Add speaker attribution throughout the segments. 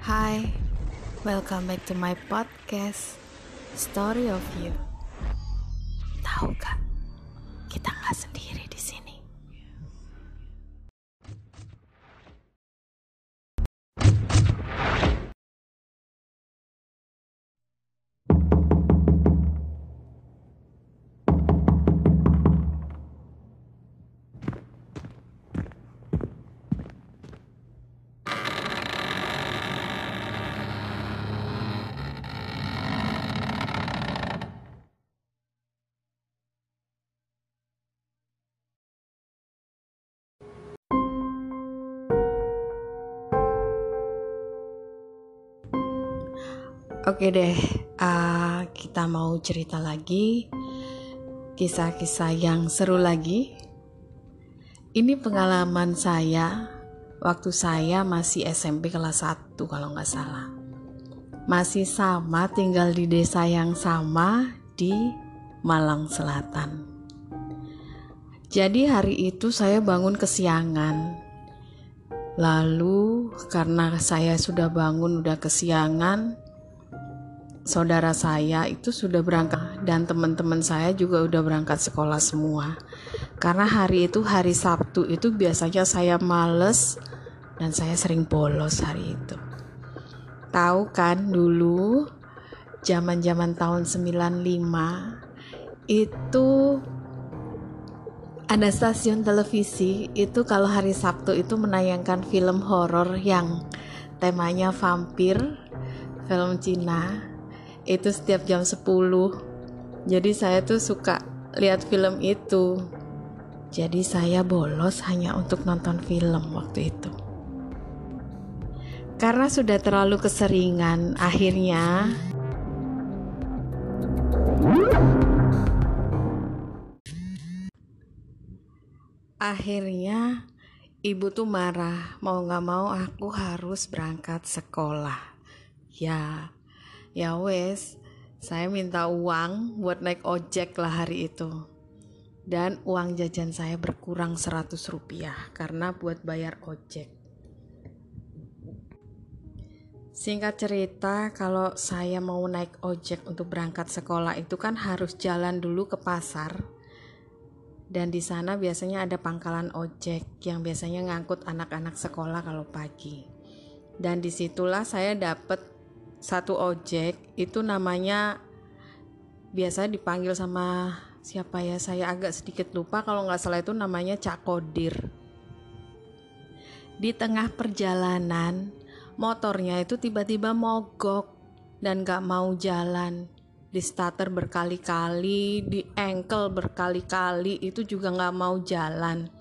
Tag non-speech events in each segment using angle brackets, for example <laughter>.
Speaker 1: Hi, welcome back to my podcast Story of You. Tahu gak, kita nggak sendiri di sini. Oke deh, uh, kita mau cerita lagi kisah-kisah yang seru lagi. Ini pengalaman saya waktu saya masih SMP kelas 1 kalau nggak salah. Masih sama tinggal di desa yang sama di Malang Selatan. Jadi hari itu saya bangun kesiangan. Lalu karena saya sudah bangun udah kesiangan, saudara saya itu sudah berangkat dan teman-teman saya juga udah berangkat sekolah semua. Karena hari itu hari Sabtu itu biasanya saya males dan saya sering bolos hari itu. Tahu kan dulu zaman-zaman tahun 95 itu ada stasiun televisi itu kalau hari Sabtu itu menayangkan film horor yang temanya vampir, film Cina itu setiap jam 10 jadi saya tuh suka lihat film itu. Jadi saya bolos hanya untuk nonton film waktu itu. Karena sudah terlalu keseringan akhirnya akhirnya ibu tuh marah mau gak mau aku harus berangkat sekolah. Ya ya wes saya minta uang buat naik ojek lah hari itu dan uang jajan saya berkurang 100 rupiah karena buat bayar ojek Singkat cerita, kalau saya mau naik ojek untuk berangkat sekolah itu kan harus jalan dulu ke pasar. Dan di sana biasanya ada pangkalan ojek yang biasanya ngangkut anak-anak sekolah kalau pagi. Dan di situlah saya dapat satu ojek itu namanya biasa dipanggil sama siapa ya? Saya agak sedikit lupa kalau nggak salah itu namanya Cak Kodir. Di tengah perjalanan motornya itu tiba-tiba mogok dan gak mau jalan. Di starter berkali-kali di engkel berkali-kali itu juga gak mau jalan.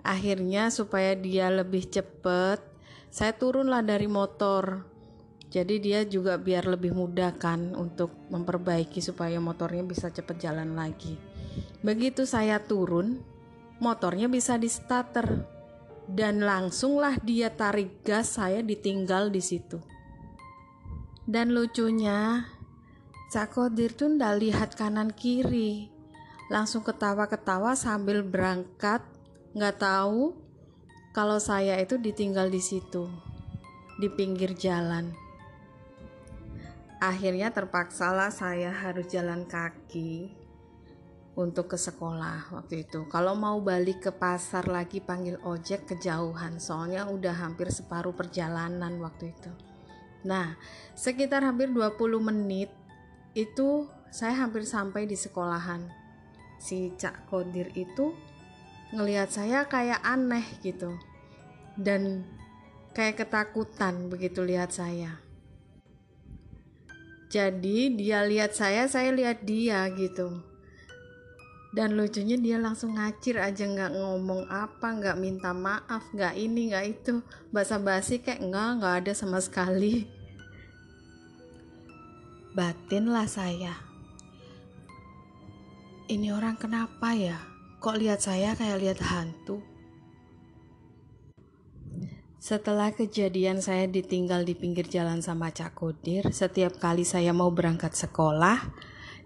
Speaker 1: Akhirnya supaya dia lebih cepet saya turunlah dari motor jadi dia juga biar lebih mudah kan untuk memperbaiki supaya motornya bisa cepat jalan lagi. Begitu saya turun, motornya bisa di starter dan langsunglah dia tarik gas saya ditinggal di situ. Dan lucunya, Cak Kodir tuh ndak lihat kanan kiri, langsung ketawa-ketawa sambil berangkat, nggak tahu kalau saya itu ditinggal di situ, di pinggir jalan akhirnya terpaksalah saya harus jalan kaki untuk ke sekolah waktu itu. Kalau mau balik ke pasar lagi panggil ojek kejauhan, soalnya udah hampir separuh perjalanan waktu itu. Nah, sekitar hampir 20 menit itu saya hampir sampai di sekolahan. Si Cak Kodir itu ngelihat saya kayak aneh gitu. Dan kayak ketakutan begitu lihat saya jadi dia lihat saya saya lihat dia gitu. Dan lucunya dia langsung ngacir aja nggak ngomong apa nggak minta maaf nggak ini nggak itu. Basa basi kayak nggak nggak ada sama sekali. Batin lah saya. Ini orang kenapa ya? Kok lihat saya kayak lihat hantu setelah kejadian saya ditinggal di pinggir jalan sama Cak Kodir, setiap kali saya mau berangkat sekolah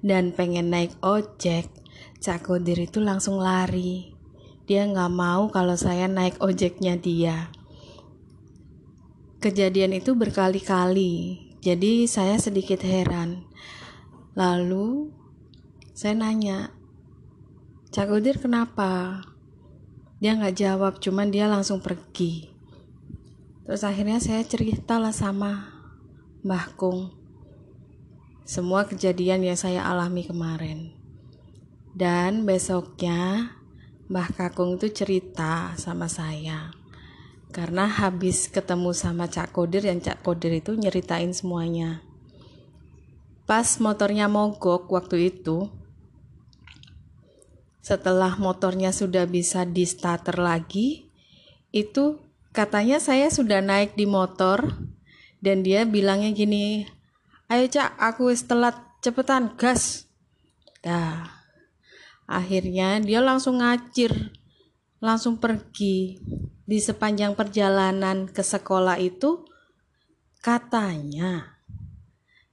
Speaker 1: dan pengen naik ojek, Cak Kodir itu langsung lari. Dia nggak mau kalau saya naik ojeknya dia. kejadian itu berkali-kali. Jadi saya sedikit heran. Lalu saya nanya, Cak Udir kenapa? Dia nggak jawab, cuman dia langsung pergi. Terus akhirnya saya cerita lah sama Mbah Kung. Semua kejadian yang saya alami kemarin. Dan besoknya Mbah Kakung itu cerita sama saya. Karena habis ketemu sama Cak Kodir dan Cak Kodir itu nyeritain semuanya. Pas motornya mogok waktu itu, setelah motornya sudah bisa di starter lagi itu katanya saya sudah naik di motor dan dia bilangnya gini ayo cak aku telat cepetan gas. Dah. Akhirnya dia langsung ngacir langsung pergi. Di sepanjang perjalanan ke sekolah itu katanya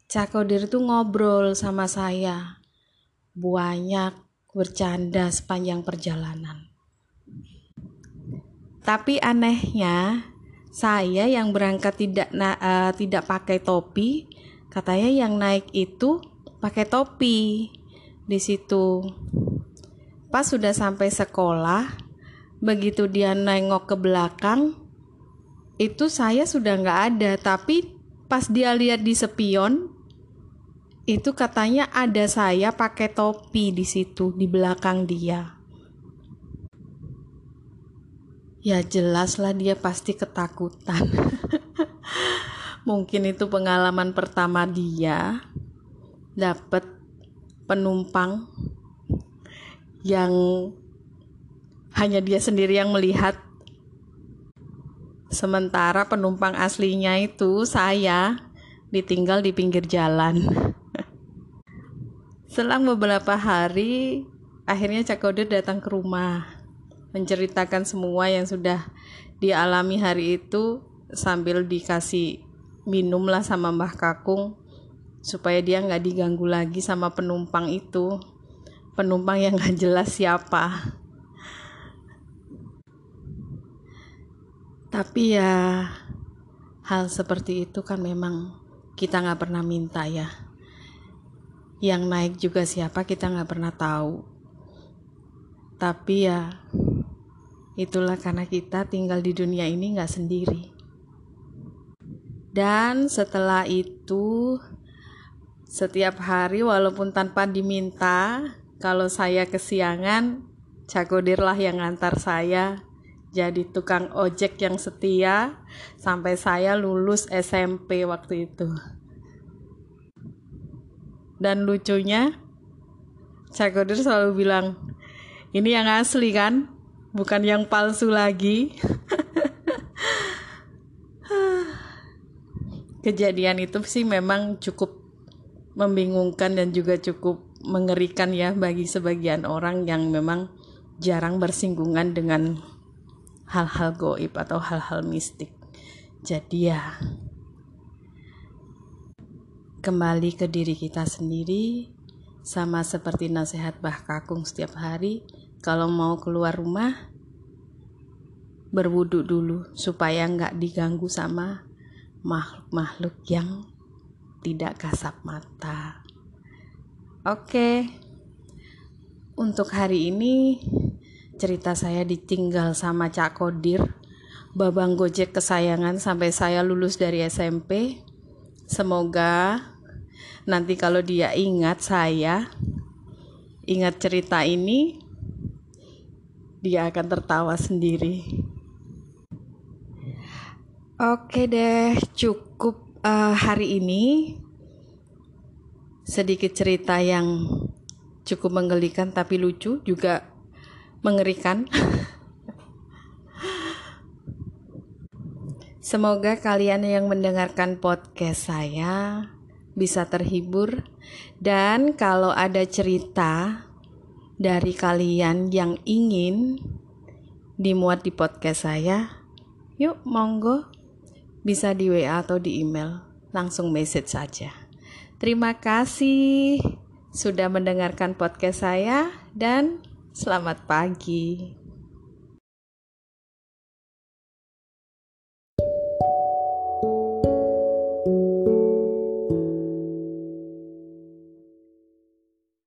Speaker 1: Cak Kodir tuh ngobrol sama saya. Banyak bercanda sepanjang perjalanan. Tapi anehnya, saya yang berangkat tidak uh, tidak pakai topi, katanya yang naik itu pakai topi di situ. Pas sudah sampai sekolah, begitu dia nengok ke belakang, itu saya sudah nggak ada. Tapi pas dia lihat di spion, itu katanya ada saya pakai topi di situ di belakang dia. Ya jelaslah dia pasti ketakutan. <laughs> Mungkin itu pengalaman pertama dia dapat penumpang yang hanya dia sendiri yang melihat sementara penumpang aslinya itu saya ditinggal di pinggir jalan. <laughs> Selang beberapa hari, akhirnya Cak Kodir datang ke rumah, menceritakan semua yang sudah dialami hari itu sambil dikasih minum lah sama Mbah Kakung supaya dia nggak diganggu lagi sama penumpang itu. Penumpang yang nggak jelas siapa. Tapi ya hal seperti itu kan memang kita nggak pernah minta ya. Yang naik juga siapa kita nggak pernah tahu. Tapi ya itulah karena kita tinggal di dunia ini nggak sendiri. Dan setelah itu setiap hari walaupun tanpa diminta kalau saya kesiangan Cakodir lah yang ngantar saya jadi tukang ojek yang setia sampai saya lulus SMP waktu itu. Dan lucunya Cakodir selalu bilang ini yang asli kan bukan yang palsu lagi. Kejadian itu sih memang cukup membingungkan dan juga cukup mengerikan ya bagi sebagian orang yang memang jarang bersinggungan dengan hal-hal goib atau hal-hal mistik. Jadi ya kembali ke diri kita sendiri sama seperti nasihat Bah Kakung setiap hari kalau mau keluar rumah berwudhu dulu supaya nggak diganggu sama makhluk-makhluk yang tidak kasat mata. Oke untuk hari ini cerita saya ditinggal sama Cak Kodir. Babang gojek kesayangan sampai saya lulus dari SMP semoga nanti kalau dia ingat saya ingat cerita ini dia akan tertawa sendiri. Oke deh cukup uh, hari ini. Sedikit cerita yang cukup menggelikan tapi lucu juga mengerikan. <laughs> Semoga kalian yang mendengarkan podcast saya bisa terhibur. Dan kalau ada cerita dari kalian yang ingin dimuat di podcast saya, yuk monggo bisa di WA atau di email, langsung message saja. Terima kasih sudah mendengarkan podcast saya dan selamat pagi.